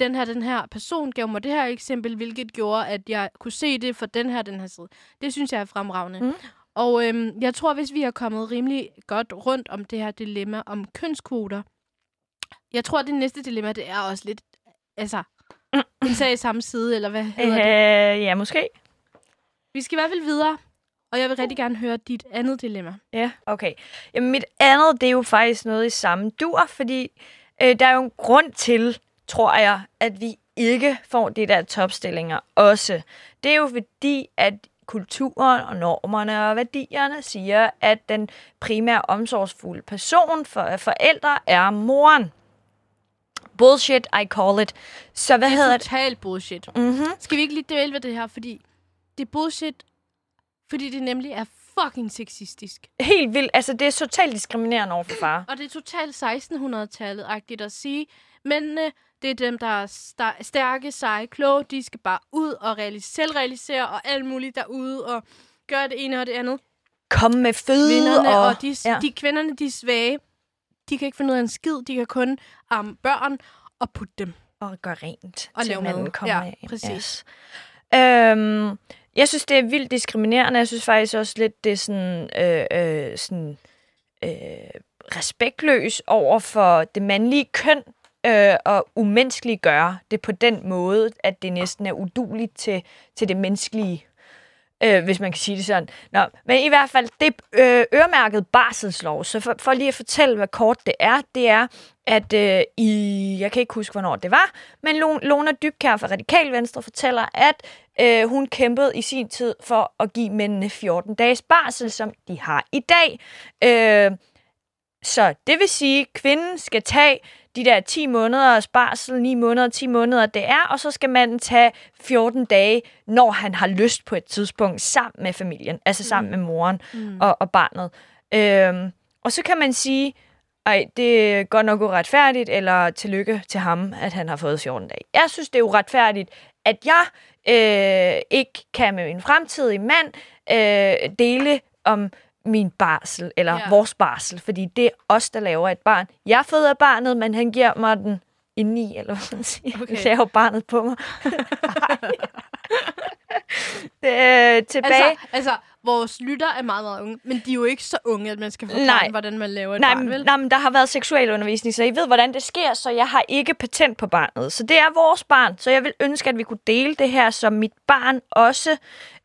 den her, den her person gav mig det her eksempel, hvilket gjorde, at jeg kunne se det for den her, den her side. Det synes jeg er fremragende. Mm. Og øhm, jeg tror, hvis vi har kommet rimelig godt rundt om det her dilemma om kønskvoter, jeg tror, det næste dilemma, det er også lidt, altså, en sag i samme side, eller hvad hedder øh, det? Ja, måske. Vi skal i hvert fald videre, og jeg vil rigtig gerne høre dit andet dilemma. Ja, okay. Jamen, mit andet, det er jo faktisk noget i samme dur, fordi øh, der er jo en grund til, tror jeg, at vi ikke får de der topstillinger også. Det er jo fordi, at kulturen og normerne og værdierne siger, at den primære omsorgsfulde person for forældre er moren. Bullshit, I call it. Så hvad Det hedder er det? totalt bullshit. Mm-hmm. Skal vi ikke lige dvæle ved det her, fordi det er bullshit, fordi det nemlig er fucking sexistisk. Helt vildt. Altså, det er totalt diskriminerende over for far. Og det er totalt 1600-tallet-agtigt at sige, mændene, det er dem, der er stærke, seje, kloge, de skal bare ud og realis- selvrealisere og alt muligt derude og gøre det ene og det andet. Kom med føde Kvinderne, og... og de, ja. de kvinderne, de er svage. De kan ikke finde ud af en skid. De kan kun amme børn og putte dem. og gøre rent. Og til lave mad. manden kommer Ja, præcis. Yes. Øhm, jeg synes, det er vildt diskriminerende. Jeg synes faktisk også lidt, det er sådan, øh, øh, sådan øh, respektløs over for det mandlige køn øh, og umenneskeligt gøre det på den måde, at det næsten er uduligt til, til det menneskelige øh, hvis man kan sige det sådan. Nå, men i hvert fald, det øh, øremærket barselslov, så for, for lige at fortælle, hvad kort det er, det er, at øh, i, jeg kan ikke huske, hvornår det var, men Lona Dybkær fra Radikal Venstre fortæller, at øh, hun kæmpede i sin tid for at give mændene 14 dages barsel, som de har i dag. Øh, så det vil sige, at kvinden skal tage de der 10 måneder barsel, 9 måneder, 10 måneder, det er, og så skal manden tage 14 dage, når han har lyst på et tidspunkt, sammen med familien, altså sammen mm. med moren mm. og, og barnet. Øhm, og så kan man sige, ej, det er godt nok uretfærdigt, eller tillykke til ham, at han har fået 14 dage. Jeg synes, det er uretfærdigt, at jeg øh, ikke kan med min fremtidige mand øh, dele om min barsel, eller Ja. vores barsel, fordi det er os, der laver et barn. Jeg føder barnet, men han giver mig den i ni, eller hvad man siger. Okay. Okay. laver barnet på mig. det, øh, tilbage. Altså, altså, vores lytter er meget, meget unge, men de er jo ikke så unge, at man skal forklare, Nej. hvordan man laver et Nej, barn, vel? nej, men der har været seksualundervisning, så I ved, hvordan det sker, så jeg har ikke patent på barnet. Så det er vores barn, så jeg vil ønske, at vi kunne dele det her, så mit barn også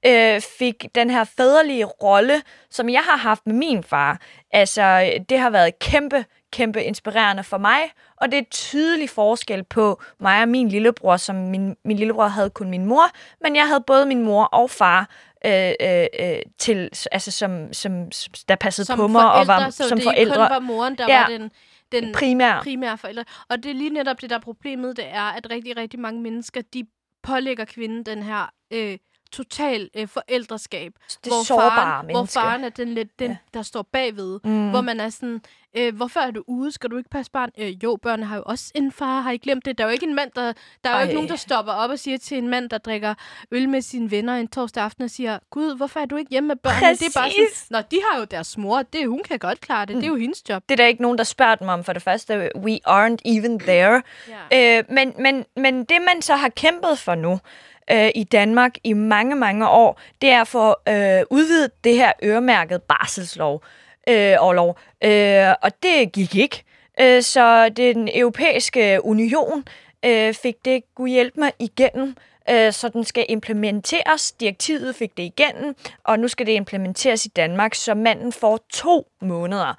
øh, fik den her fædrelige rolle, som jeg har haft med min far. Altså, det har været kæmpe, kæmpe inspirerende for mig, og det er tydelig forskel på mig og min lillebror, som min, min lillebror havde kun min mor, men jeg havde både min mor og far, øh, øh, øh, til, altså som, som, som, der passede som på mig og var så som det forældre. kun var moren, der Ja. var den, den primære. primære forælder. Og det er lige netop det, der er problemet, det er, at rigtig, rigtig mange mennesker, de pålægger kvinden den her øh, total øh, forældreskab. Det hvor sårbare faren, hvor menneske. faren er den, lidt, den Ja. der står bagved. Mm. Hvor man er sådan, øh, hvorfor er du ude? Skal du ikke passe barn? Øh, jo, børnene har jo også en far. Har I glemt det? Der er jo ikke en mand, der, der er jo Ej. ikke nogen, der stopper op og siger til en mand, der drikker øl med sine venner en torsdag aften og siger, Gud, hvorfor er du ikke hjemme med børnene? Det er bare sådan, Præcis. Nå, de har jo deres mor. Det, hun kan godt klare det. Det er jo hendes job. Det er der ikke nogen, der spørger dem om for det første. We aren't even there. Ja. Øh, men, men, men det, man så har kæmpet for nu øh, i Danmark i mange, mange år, det er for øh, udvidet det her øremærket barselslov. Øh, overlov. Øh, og det gik ikke. Øh, så den europæiske union øh, fik det kunne hjælpe mig igennem, øh, så den skal implementeres. Direktivet fik det igennem, og nu skal det implementeres i Danmark, så manden får to måneder.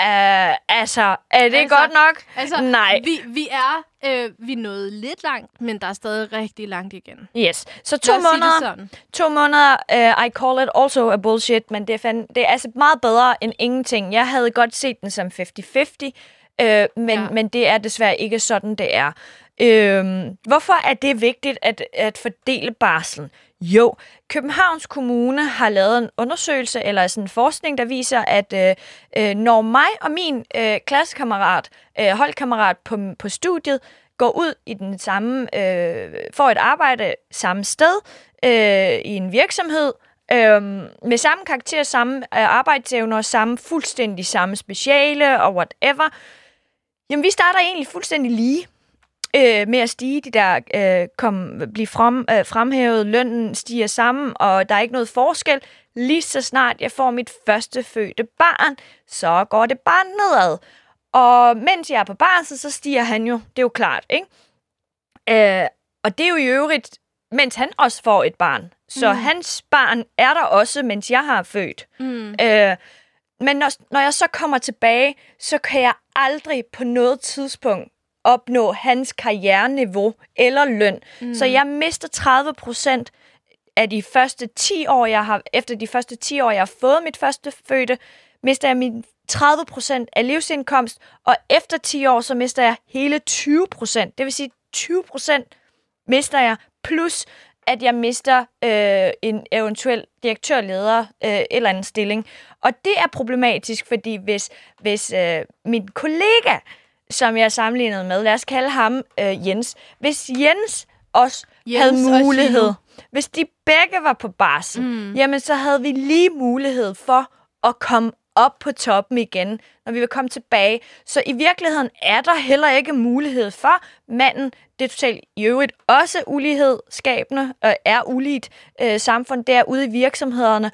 Uh, altså, er det Altså, godt nok? Altså, Nej. Vi, vi er øh, vi nået lidt langt, men der er stadig rigtig langt igen. Yes. Så to måneder, sådan. to måneder, uh, I call it also a bullshit, men det er, fandme, det er altså meget bedre end ingenting. Jeg havde godt set den som 50-50, uh, men, Ja. ja. men det er desværre ikke sådan, det er. Øhm, hvorfor er det vigtigt at, at fordele barslen? Jo, Københavns Kommune har lavet en undersøgelse eller sådan en forskning, der viser, at øh, øh, når mig og min øh, klassekammerat, øh, holdkammerat på, på studiet, går ud i den samme, øh, får et arbejde samme sted øh, i en virksomhed, øh, med samme karakter, samme øh, arbejdsevner, samme fuldstændig samme speciale og whatever, jamen vi starter egentlig fuldstændig lige øh, med at stige, de der øh, kom, blive frem, øh, fremhævet, lønnen stiger sammen, og der er ikke noget forskel. Lige så snart jeg får mit første fødte barn, så går det bare nedad. Og mens jeg er på barsel, så stiger han jo. Det er jo klart, ikke? Øh, og det er jo i øvrigt, mens han også får et barn. Så Mm. hans barn er der også, mens jeg har født. Mm. Øh, men når, når jeg så kommer tilbage, så kan jeg aldrig på noget tidspunkt opnå hans karriereniveau eller løn. Mm. Så jeg mister 30 procent af de første 10 år, jeg har, efter de første 10 år, jeg har fået mit første fødte, mister jeg min 30 procent af livsindkomst, og efter 10 år, så mister jeg hele 20 procent. Det vil sige, 20 procent mister jeg, plus at jeg mister øh, en eventuel direktørleder øh, eller anden stilling. Og det er problematisk, fordi hvis, hvis øh, min kollega, som jeg sammenlignet med, lad os kalde ham øh, Jens, hvis Jens også Jens havde mulighed, hvis de begge var på barsel, mm. jamen så havde vi lige mulighed for at komme op på toppen igen, når vi vil komme tilbage. Så i virkeligheden er der heller ikke mulighed for manden. Det er totalt i øvrigt også ulighedsskabende og er uligt øh, samfund derude i virksomhederne,